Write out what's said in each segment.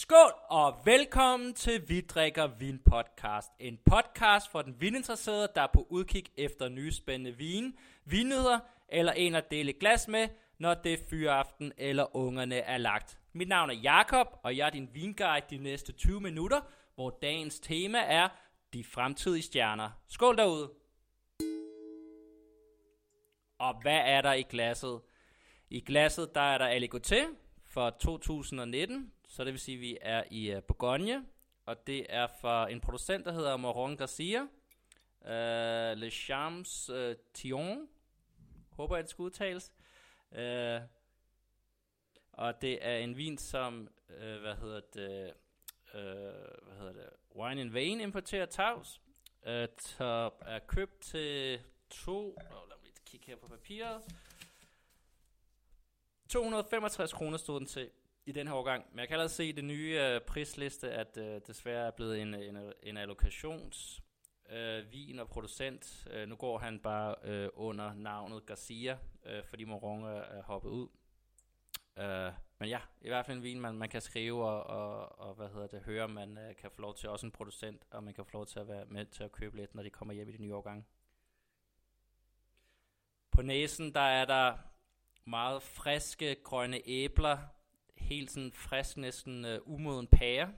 Skål og velkommen til Vi drikker vin podcast. En podcast for den vininteresserede, der er på udkig efter nye spændende vin, vinnyheder eller en at dele glas med, når det er fyraften eller ungerne er lagt. Mit navn er Jakob og jeg er din vinguide de næste 20 minutter, hvor dagens tema er de fremtidige stjerner. Skål derude! Og hvad er der i glasset? I glasset der er der Aligoté for 2019, så det vil sige, at vi er i uh, Bourgogne, og det er fra en producent, der hedder Moron Garcia, øh, uh, Le Champs øh, uh, Tion, håber jeg, det skal udtales. Uh, og det er en vin, som, uh, hvad hedder det, uh, hvad hedder det, Wine and Vain importerer Tavs, uh, der er købt til to, oh, lad mig kigge her på papiret, 265 kroner stod den til i den her årgang. Men jeg kan allerede se i det nye øh, prisliste, at øh, desværre er blevet en, en, en allokations øh, vin og producent. Øh, nu går han bare øh, under navnet Garcia, øh, fordi Moron er, er hoppet ud. Øh, men ja, i hvert fald en vin, man, man kan skrive og, og, og hvad hedder det, høre, man øh, kan få lov til også en producent, og man kan få lov til at være med til at købe lidt, når de kommer hjem i de nye årgange. På næsen, der er der meget friske grønne æbler, helt sådan frisk, næsten uh, umoden pære.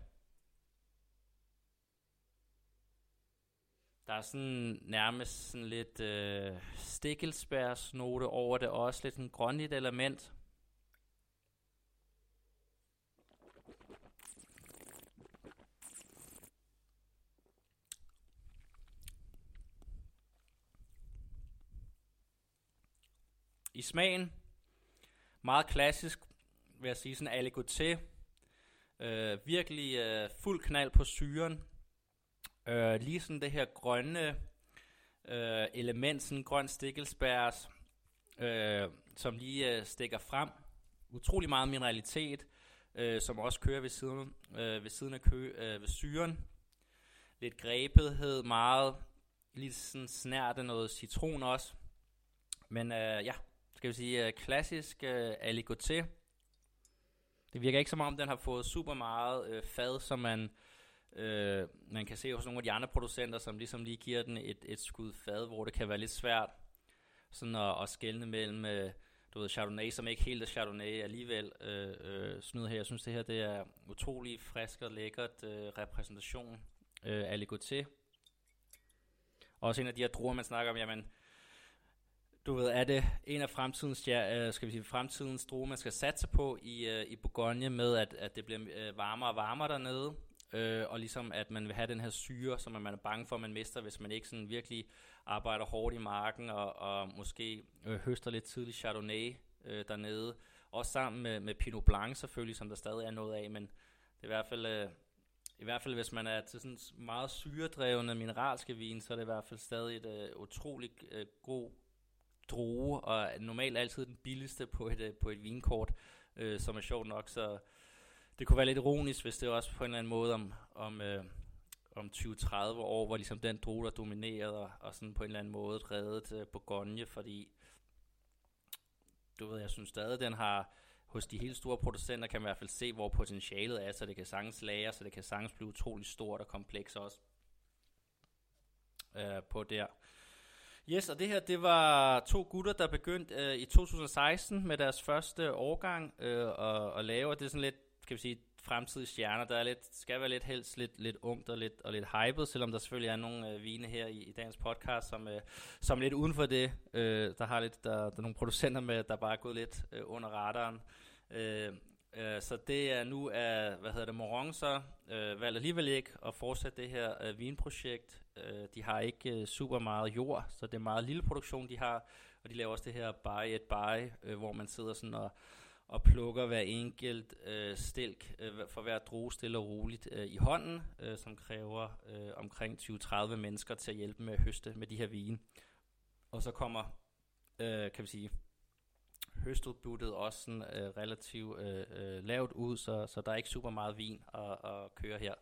Der er sådan nærmest sådan lidt uh, stikkelsbærsnote over det også, lidt en grønligt element. I smagen, meget klassisk, vil jeg sige, sådan aligoté. Øh, virkelig øh, fuld knald på syren. Øh, lige sådan det her grønne øh, element, sådan grøn stikkelsbærs, øh, som lige øh, stikker frem. Utrolig meget mineralitet, øh, som også kører ved siden, øh, ved siden af kø, øh, ved syren. Lidt grebethed, meget lidt sådan snært af noget citron også. Men øh, ja, skal vi sige øh, klassisk øh, aligoté. Det virker ikke som om, den har fået super meget øh, fad, som man, øh, man kan se hos nogle af de andre producenter, som ligesom lige giver den et, et skud fad, hvor det kan være lidt svært sådan at, at skelne mellem øh, du ved, Chardonnay, som ikke helt er Chardonnay alligevel øh, øh, snyd her. Jeg synes, det her det er utrolig frisk og lækkert øh, repræsentation øh, af Ligoté. Også en af de her druer, man snakker om, jamen, du ved, er det en af fremtidens, ja, øh, skal vi sige, fremtidens druer, man skal satse på i, øh, i Bourgogne med, at, at det bliver øh, varmere og varmere dernede, øh, og ligesom at man vil have den her syre, som man er bange for, at man mister, hvis man ikke sådan virkelig arbejder hårdt i marken, og, og måske øh, høster lidt tidlig Chardonnay øh, dernede, også sammen med, med Pinot Blanc selvfølgelig, som der stadig er noget af, men det er i hvert fald... Øh, i hvert fald hvis man er til sådan meget syredrevne mineralske vin, så er det i hvert fald stadig et uh, utroligt uh, god drue, og er normalt altid den billigste på et, øh, på et vinkort, øh, som er sjovt nok, så det kunne være lidt ironisk, hvis det også på en eller anden måde om, om, øh, om 20-30 år, hvor ligesom den drue, der dominerede, og, og sådan på en eller anden måde reddet øh, Bourgogne, fordi du ved, jeg synes stadig, den har, hos de helt store producenter kan man i hvert fald se, hvor potentialet er, så det kan sagtens lære, så det kan sagtens blive utrolig stort og kompleks også øh, på der. Yes, og det her, det var to gutter, der begyndte øh, i 2016 med deres første årgang øh, og, og lave, og det er sådan lidt, kan vi sige, fremtidige stjerner, der er lidt, skal være lidt helst lidt, lidt ungt og lidt, og lidt hyped, selvom der selvfølgelig er nogle øh, vine her i, i dagens podcast, som, øh, som lidt uden for det, øh, der har lidt, der, der er nogle producenter med, der bare er gået lidt øh, under radaren. Øh, øh, så det er nu af, hvad hedder det, Moron så, øh, valgte alligevel ikke at fortsætte det her øh, vinprojekt, Øh, de har ikke øh, super meget jord, så det er meget lille produktion, de har. Og de laver også det her buy et buy, øh, hvor man sidder sådan og, og plukker hver enkelt øh, stilk øh, for hver droge stille og roligt øh, i hånden, øh, som kræver øh, omkring 20-30 mennesker til at hjælpe med at høste med de her vine. Og så kommer, øh, kan vi sige, høstudbuddet også sådan, øh, relativt øh, øh, lavt ud, så, så der er ikke super meget vin at, at køre her.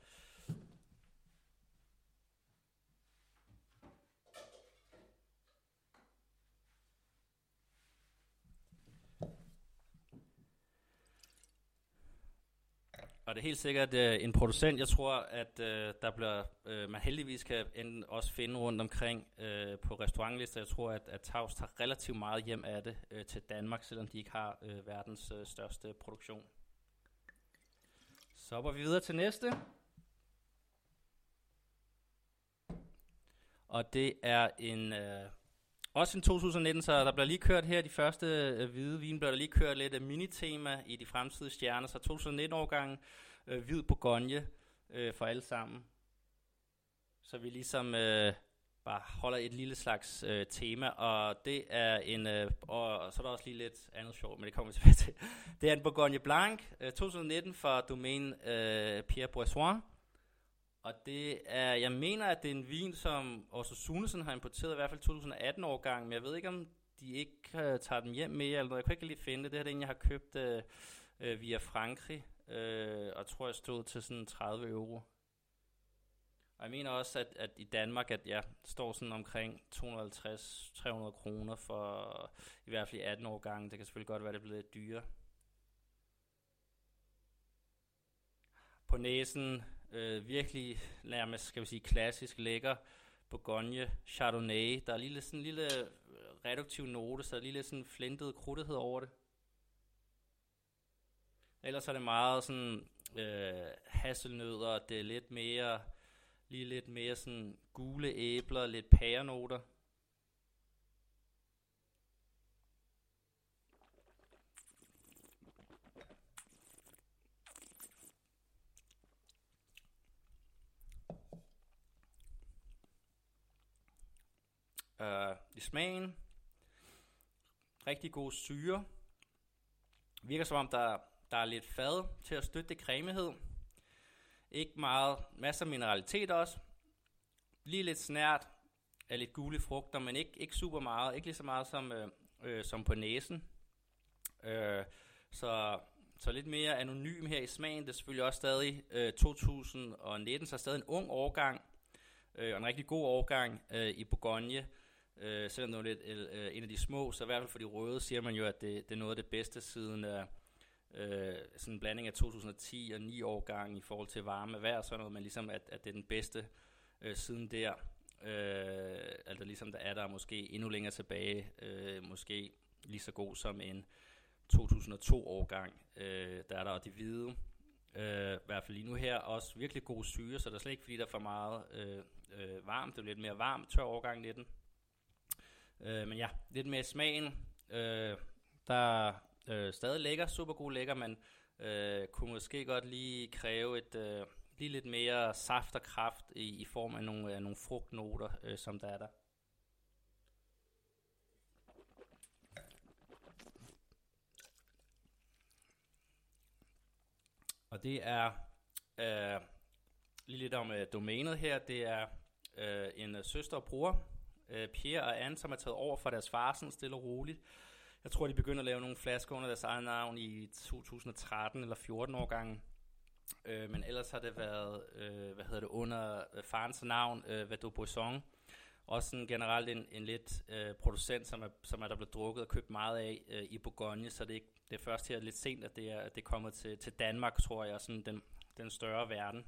Og det er helt sikkert øh, en producent, jeg tror, at øh, der bliver, øh, man heldigvis kan enten også finde rundt omkring øh, på restaurantlister. Jeg tror, at, at Tavs tager relativt meget hjem af det øh, til Danmark, selvom de ikke har øh, verdens øh, største produktion. Så hopper vi videre til næste. Og det er en... Øh, også en 2019, så der bliver lige kørt her de første øh, hvide vin, bliver der lige kørt lidt af minitema i de fremtidige stjerner, så 2019-årgangen øh, hvid Bourgogne øh, for alle sammen. Så vi ligesom øh, bare holder et lille slags øh, tema, og det er en, øh, og så er der også lige lidt andet sjovt, men det kommer vi tilbage til. Det er en Bourgogne Blanc øh, 2019 fra domæne øh, Pierre Boissoin, og det er, jeg mener, at det er en vin, som også Sunesen har importeret, i hvert fald 2018 årgang, men jeg ved ikke, om de ikke uh, tager den hjem mere, eller noget. Jeg kunne ikke lige finde det. Det her er en, jeg har købt uh, uh, via Frankrig, uh, og tror, jeg stod til sådan 30 euro. Og jeg mener også, at, at i Danmark, at jeg står sådan omkring 250-300 kroner for i hvert fald 18 år gange. Det kan selvfølgelig godt være, det bliver lidt dyrere. På næsen Øh, virkelig nærmest, skal vi sige, klassisk lækker Bourgogne Chardonnay. Der er lige sådan en lille øh, reduktiv note, så der er lige lidt sådan flintet krudtighed over det. Ellers er det meget sådan øh, hasselnødder, det er lidt mere, lige lidt mere sådan gule æbler, lidt pærenoter. Øh, i smagen. Rigtig god syre. Virker som om, der, der er lidt fad til at støtte det cremighed. Ikke meget, masser af mineralitet også. Lige lidt snært af lidt gule frugter, men ikke, ikke super meget. Ikke lige så meget som, øh, øh, som på næsen. Øh, så, så lidt mere anonym her i smagen. Det er selvfølgelig også stadig øh, 2019, så stadig en ung årgang. Øh, og en rigtig god årgang øh, i Bourgogne. Øh, selvom det er lidt, øh, en af de små, så i hvert fald for de røde siger man jo, at det, det er noget af det bedste siden øh, øh, sådan en blanding af 2010 og 9 årgang i forhold til varme vejr, sådan noget, men ligesom at, at det er den bedste øh, siden der. Øh, altså ligesom der er der måske endnu længere tilbage, øh, måske lige så god som en 2002-årgang. Øh, der er der og de hvide, øh, i hvert fald lige nu her, også virkelig god syre, så der er slet ikke fordi, der er for meget øh, øh, varmt. Det er lidt mere varmt, tør årgang 19. Øh, men ja, lidt mere smagen. Øh, der er øh, stadig lækker, super god lækker, men øh, kunne måske godt lige kræve et øh, lige lidt mere saft og kraft i, i form af nogle, øh, nogle frugtnoter, øh, som der er der. Og det er øh, lige lidt om øh, domænet her. Det er øh, en øh, søster og bror, øh, Pierre og Anne, som er taget over fra deres far sådan stille og roligt. Jeg tror, de begynder at lave nogle flasker under deres eget navn i 2013 eller 14 år gange. Øh, men ellers har det været, øh, hvad hedder det, under øh, farens navn, øh, Vado Boisson. Også sådan generelt en, en lidt øh, producent, som er, som er der blevet drukket og købt meget af øh, i Bourgogne, så det er, ikke, det er først her lidt sent, at det er, at det er kommet til, til Danmark, tror jeg, sådan den, den større verden.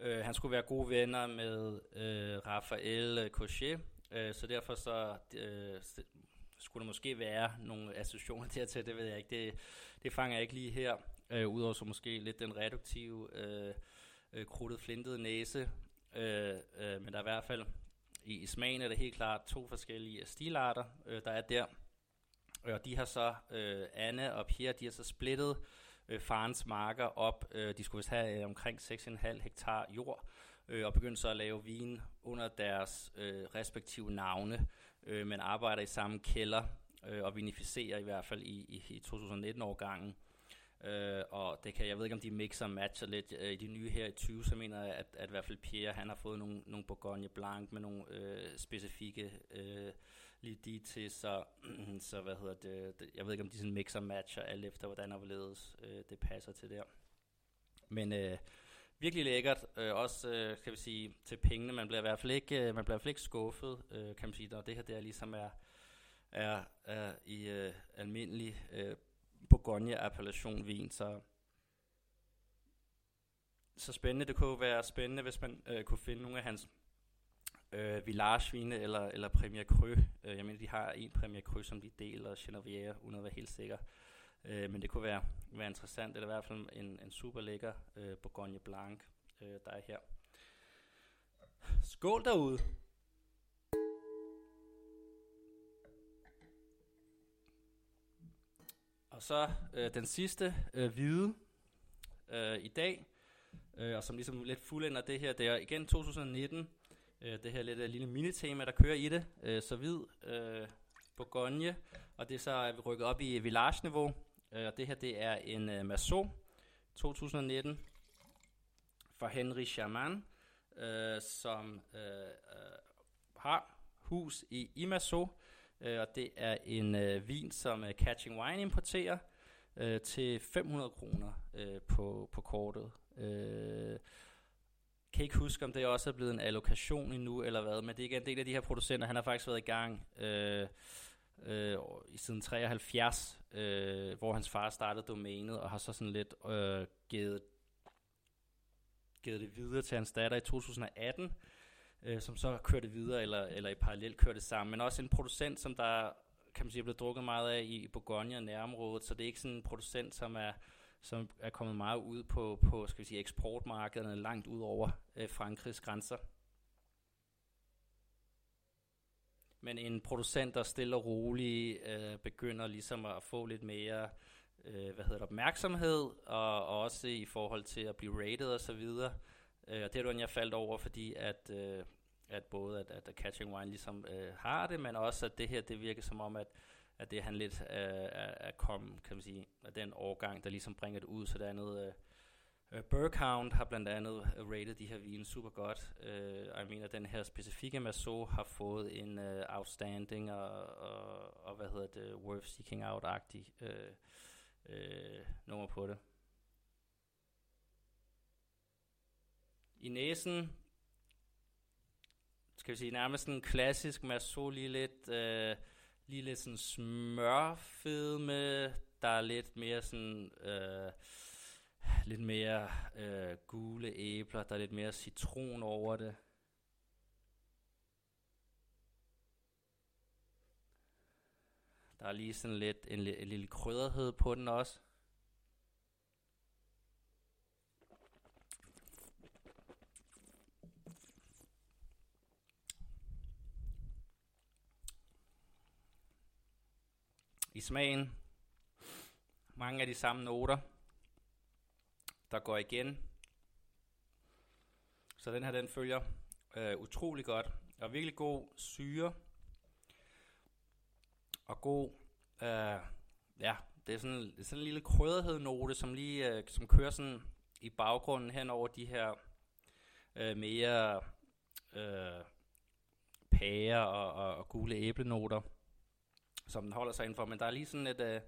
Øh, han skulle være gode venner med øh, Raphael Cochet, øh, så derfor så øh, skulle der måske være nogle associationer dertil, det ved jeg ikke. Det, det fanger jeg ikke lige her, øh, udover så måske lidt den reduktive, øh, øh, krudtet, flintede næse. Øh, øh, men der er i hvert fald, i, i smagen er det helt klart to forskellige stilarter, øh, der er der. Og de har så, øh, Anne og Pierre, de har så splittet øh, Øh, farens marker op. Øh, de skulle vist have øh, omkring 6,5 hektar jord, øh, og begyndte så at lave vin under deres øh, respektive navne, øh, men arbejder i samme kælder øh, og vinificerer i hvert fald i, i, i 2019-årgangen. Øh, og det kan, jeg ved ikke om de mixer og matcher lidt øh, i de nye her i 20, så mener jeg, at, at i hvert fald Pierre, han har fået nogle, nogle Bourgogne Blanc med nogle øh, specifikke øh, lige de til, så, så hvad hedder det, det, jeg ved ikke om de sådan mixer matcher alt efter, hvordan overledes øh, det passer til der. Men øh, virkelig lækkert, øh, også øh, kan vi sige til pengene, man bliver i hvert fald ikke, øh, man bliver i hvert fald ikke skuffet, øh, kan man sige, når det her der ligesom er, er, er i øh, almindelig øh, Bourgogne appellation vin, så så spændende. Det kunne være spændende, hvis man øh, kunne finde nogle af hans øh, Villarsvine eller, eller Premier Cru. Øh, jeg mener, de har en Premier Cru, som de deler Genevieve, uden at være helt sikker. Øh, men det kunne være, være interessant. Det er i hvert fald en, en super lækker øh, Bourgogne Blanc, øh, der er her. Skål derude! Og så øh, den sidste øh, hvide øh, i dag, øh, og som ligesom lidt fuldender det her, det er igen 2019, øh, det her lidt uh, lille minitema, der kører i det, øh, så vid, øh, Bourgogne, og det er så er vi rykket op i village-niveau, øh, og det her det er en øh, Massot 2019 fra Henry Charman, øh, som øh, øh, har hus i Imaso, øh, og det er en øh, vin, som øh, Catching Wine importerer øh, til 500 kroner øh, på, på kortet. Øh, kan ikke huske, om det også er blevet en allokation endnu, eller hvad, men det er ikke en del af de her producenter. Han har faktisk været i gang øh, øh, i siden 73, øh, hvor hans far startede domænet, og har så sådan lidt øh, givet givet det videre til hans datter i 2018, øh, som så kørte videre, eller, eller i parallelt kørte det sammen. Men også en producent, som der kan man sige, er blevet drukket meget af i Bourgogne og nærområdet, så det er ikke sådan en producent, som er, som er kommet meget ud på, på skal vi sige, eksportmarkederne langt ud over øh, Frankrigs grænser. Men en producent, der stille og roligt øh, begynder ligesom at få lidt mere øh, hvad hedder det, opmærksomhed, og, og også i forhold til at blive rated og så videre. Øh, og det er jeg faldt over, fordi at, øh, at både at, at Catching Wine ligesom øh, har det, men også at det her, det virker som om, at, at det han lidt øh, er, er kom, kan man sige, af den årgang, der ligesom bringer det ud, så der er noget... Øh, øh Burkhound har blandt andet øh, rated de her vine super godt. Øh, og jeg mener, at den her specifikke Maso har fået en øh, outstanding og, og, og, hvad hedder det, worth seeking out-agtig øh, øh, nummer på det. I næsen skal vi sige nærmest en klassisk maso, lige lidt, øh, lige lidt sådan smørfedme, der er lidt mere sådan, øh, lidt mere øh, gule æbler, der er lidt mere citron over det. Der er lige sådan lidt en, en lille krydderhed på den også. I smagen, mange af de samme noter, der går igen. Så den her, den følger øh, utrolig godt. Og virkelig god syre og god. Øh, ja, det er sådan, det er sådan en lille krydderhed-note, som lige øh, som kører sådan i baggrunden hen over de her øh, mere øh, pære og, og, og gule æblenoter, som den holder sig indenfor. Men der er lige sådan et, øh,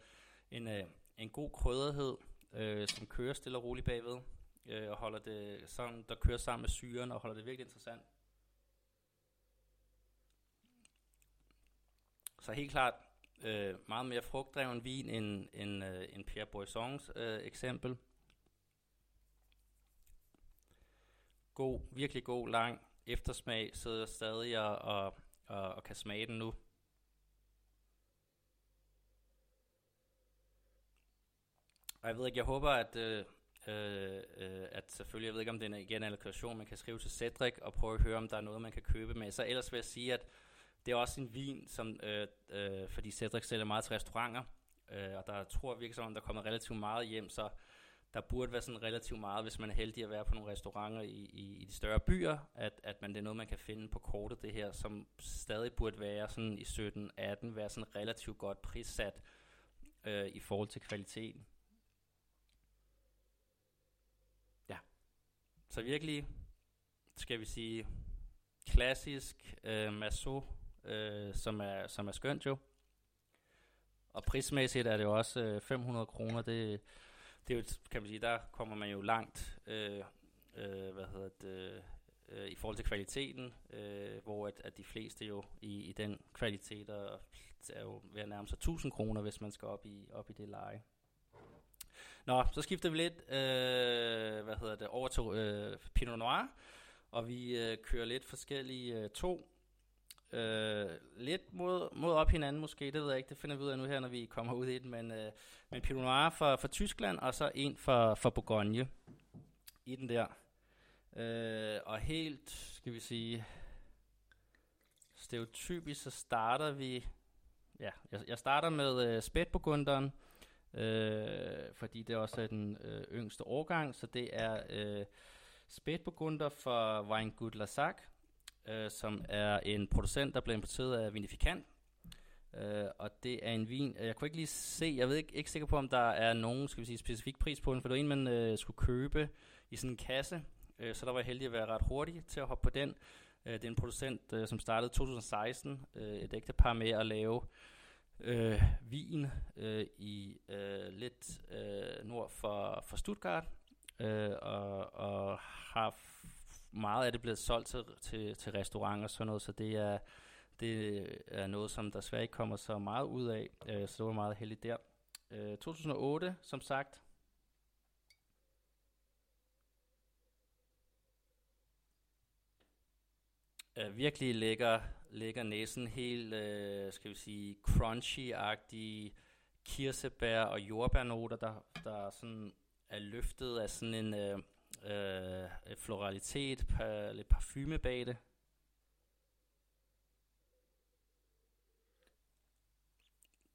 en, øh, en god krydderhed, øh, som kører stille og roligt bagved, øh, og holder det sådan, der kører sammen med syren og holder det virkelig interessant. Så helt klart øh, meget mere frugtdreven vin end, end, øh, end Pierre Boissons øh, eksempel. God, virkelig god, lang eftersmag, sidder stadig og, og, og, og kan smage den nu. Og jeg ved ikke, jeg håber, at, øh, øh, øh, at selvfølgelig, jeg ved ikke, om det er igen en allokation, man kan skrive til Cedric og prøve at høre, om der er noget, man kan købe med. Så ellers vil jeg sige, at det er også en vin, som, øh, øh, fordi Cedric sælger meget til restauranter, øh, og der tror virkelig som om, der kommer relativt meget hjem, så der burde være sådan relativt meget, hvis man er heldig at være på nogle restauranter i, i, i de større byer, at, at man, det er noget, man kan finde på kortet, det her, som stadig burde være sådan i 17-18, være sådan relativt godt prissat øh, i forhold til kvaliteten. Ja. Så virkelig, skal vi sige, klassisk øh, maso øh, som, er, som er skønt jo. Og prismæssigt er det jo også øh, 500 kroner. Det, det er jo, kan man sige, der kommer man jo langt, øh, øh, hvad hedder det, øh, i forhold til kvaliteten, øh, hvor at, at de fleste jo i, i den kvalitet er, er jo ved at nærme sig 1000 kroner, hvis man skal op i, op i det leje. Nå, så skifter vi lidt, øh, hvad hedder det, over til øh, Pinot Noir, og vi øh, kører lidt forskellige øh, to. Øh, lidt mod, mod op hinanden måske, det ved jeg ikke, det finder vi ud af nu her, når vi kommer ud i den, men, øh, men Pinot Noir for, for Tyskland, og så en for, for Bourgogne i den der. Øh, og helt, skal vi sige, stereotypisk, så starter vi, ja, jeg, jeg starter med øh, spætburgunderen, øh, fordi det også er den øh, yngste årgang, så det er øh, spætburgunder for Weingut Lassac, øh, som er en producent, der blev importeret af Vinificant. Øh, og det er en vin, jeg kunne ikke lige se, jeg ved ikke, ikke sikker på, om der er nogen skal vi sige, specifik pris på den, for det var en, man øh, skulle købe i sådan en kasse, øh, så der var jeg heldig at være ret hurtig til at hoppe på den. Øh, det er en producent, øh, som startede 2016, øh, et ægte par med at lave øh, øh, vin øh, i øh, lidt øh, nord for, for Stuttgart, øh, og, og har meget af det blevet solgt til, til, til restauranter og sådan noget, så det er, det er noget, som der svært ikke kommer så meget ud af, øh, så det var meget heldigt der. Øh, 2008, som sagt, øh, virkelig lækker lægger næsen helt, øh, skal vi sige, crunchy-agtige kirsebær- og jordbærnoter, der, der sådan er løftet af sådan en øh, øh, floralitet, par, lidt parfume bag det.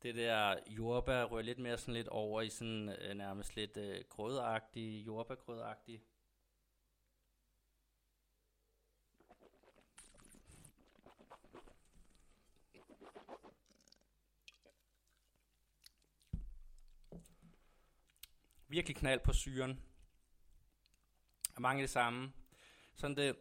Det der jordbær rører lidt mere sådan lidt over i sådan øh, nærmest lidt øh, grødagtig, jordbærgrødagtig virkelig knald på syren. Og mange af det samme. Sådan det,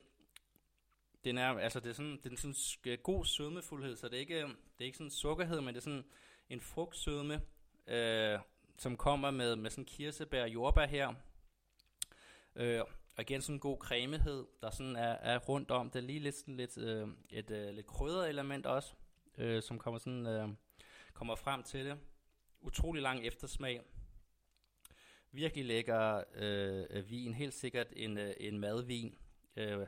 det er, altså det er sådan, det er sådan god sødmefuldhed, så det er ikke, det er ikke sådan sukkerhed, men det er sådan en frugtsødme, øh, som kommer med, med sådan kirsebær og jordbær her. Øh, og igen sådan en god cremehed, der sådan er, er rundt om. Det er lige lidt, sådan lidt øh, et øh, lidt krydret element også, øh, som kommer sådan øh, kommer frem til det. Utrolig lang eftersmag virkelig lækker øh, vin. Helt sikkert en, øh, en madvin. Øh,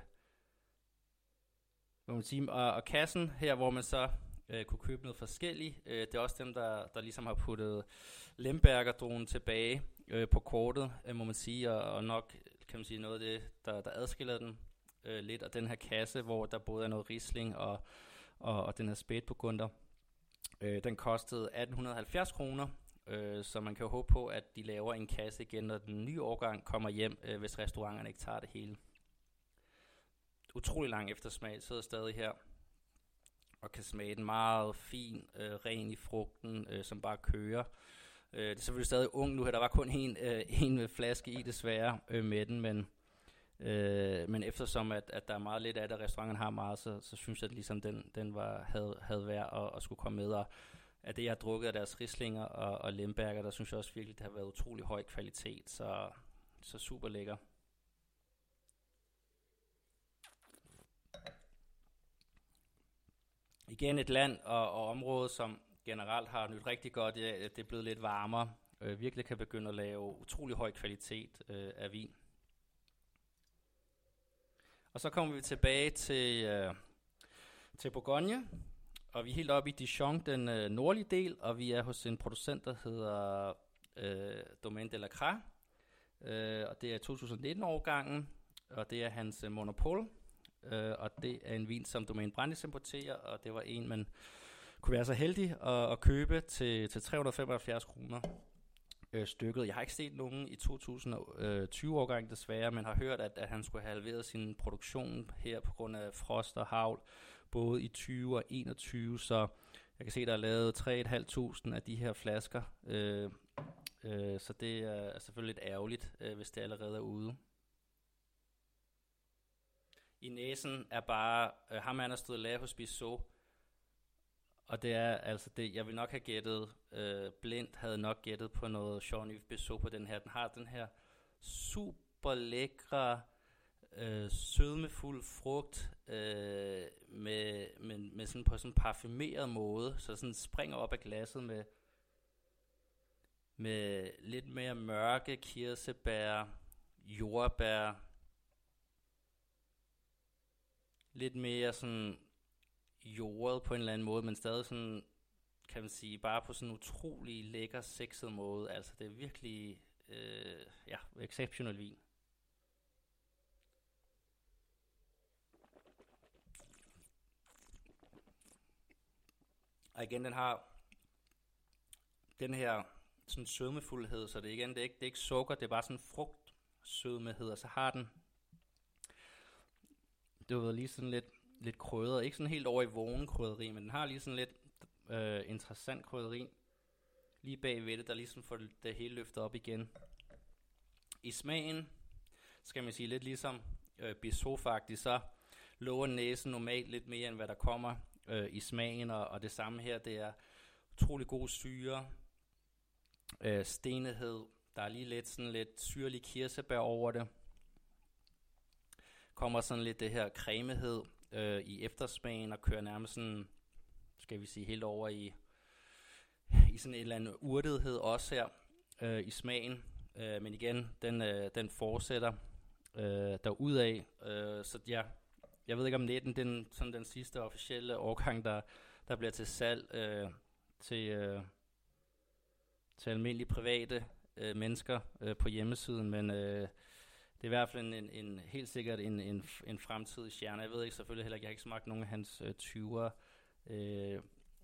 må man sige. Og, og kassen her, hvor man så øh, kunne købe noget forskelligt. Øh, det er også dem, der, der ligesom har puttet Lemberger-dronen tilbage øh, på kortet, øh, må man sige. Og, og nok kan man sige noget af det, der, der adskiller den øh, lidt. Og den her kasse, hvor der både er noget Riesling og, og, og den her spætburgunder. Øh, den kostede 1870 kroner, Øh, så man kan jo håbe på, at de laver en kasse igen, når den nye årgang kommer hjem, øh, hvis restauranterne ikke tager det hele. Utrolig lang eftersmag, sidder stadig her og kan smage den meget fin, øh, ren i frugten, øh, som bare kører. Øh, det er selvfølgelig stadig ung nu her, der var kun en, øh, en flaske i desværre øh, med den, men, øh, men eftersom at, at der er meget lidt af det, restauranten har meget, så, så synes jeg, at ligesom den, den var, havde, havde værd at, at skulle komme med, og af det, jeg har drukket af deres rislinger og, og lemberger, der synes jeg også virkelig, det har været utrolig høj kvalitet, så, så super lækker. Igen et land og, og område, som generelt har nyt rigtig godt, ja, det er blevet lidt varmere, øh, virkelig kan begynde at lave utrolig høj kvalitet øh, af vin. Og så kommer vi tilbage til, øh, til Bourgogne, og vi er helt oppe i Dijon, den øh, nordlige del, og vi er hos en producent, der hedder øh, Domaine de la Cra. Øh, og det er 2019-årgangen, og det er hans øh, monopol. Øh, og det er en vin, som Domaine Brandis importerer, og det var en, man kunne være så heldig at, at købe til, til 375 kroner øh, stykket. Jeg har ikke set nogen i 2020-årgang desværre, men har hørt, at, at han skulle have halveret sin produktion her på grund af frost og havl både i 20 og 21, så jeg kan se, der er lavet 3.500 af de her flasker, øh, øh, så det er selvfølgelig lidt ærgerligt, øh, hvis det allerede er ude. I næsen er bare, øh, ham han har stået lavet hos Bissot, og det er altså det, jeg vil nok have gættet, øh, blindt havde nok gættet på noget Jean-Yves Bissot på den her. Den har den her super lækre, øh, sødmefuld frugt øh, med, med, med sådan på sådan en parfumeret måde, så sådan springer op af glasset med, med lidt mere mørke kirsebær, jordbær, lidt mere sådan jordet på en eller anden måde, men stadig sådan, kan man sige, bare på sådan en utrolig lækker, sexet måde. Altså det er virkelig, øh, ja, exceptional vin. Og igen, den har den her sådan sødmefuldhed, så det, igen, det, er ikke, det er ikke sukker, det er bare sådan frugt sødmehed, og så har den, det var lige sådan lidt, lidt krydret, ikke sådan helt over i vågen krydderi, men den har lige sådan lidt øh, interessant krydderi, lige bagved det, der ligesom får det, hele løftet op igen. I smagen, skal man sige lidt ligesom øh, bisot faktisk, så lover næsen normalt lidt mere, end hvad der kommer øh, i smagen, og, og det samme her, det er utrolig god syre, øh, stenighed, der er lige lidt sådan lidt syrlig kirsebær over det. Kommer sådan lidt det her cremehed, øh, i eftersmagen og kører nærmest sådan, skal vi sige, helt over i, i sådan en eller anden urtethed også her øh, i smagen. Øh, men igen, den, øh, den fortsætter øh, derudad. Øh, så ja, jeg ved ikke om 19, den, sådan den sidste officielle årgang, der, der bliver til salg øh, til, øh, til almindelige private øh, mennesker øh, på hjemmesiden, men øh, det er i hvert fald en, en, en helt sikkert en, en, en fremtidig stjerne. Jeg ved ikke selvfølgelig heller jeg har ikke smagt nogen af hans øh, 20'er, øh,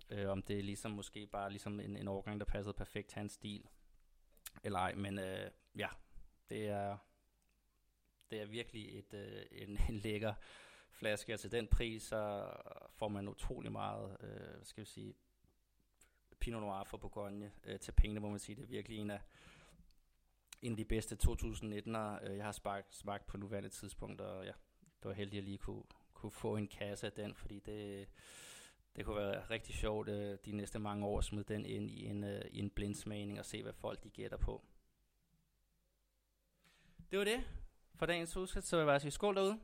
øh, om det er ligesom måske bare ligesom en, en overgang, der passede perfekt hans stil, eller ej, men øh, ja, det er, det er virkelig et, øh, en, en lækker flaske, og til den pris, så får man utrolig meget, øh, hvad skal vi sige, Pinot Noir fra Bourgogne øh, til pengene, må man sige. Det er virkelig en af, en af de bedste 2019'ere, øh, jeg har smagt, smagt på nuværende tidspunkt, og ja, det var heldig at lige kunne, kunne få en kasse af den, fordi det, det kunne være rigtig sjovt øh, de næste mange år at smide den ind i en, øh, i en blindsmagning og se, hvad folk de gætter på. Det var det for dagens udskrift, så vil jeg bare sige skål derude.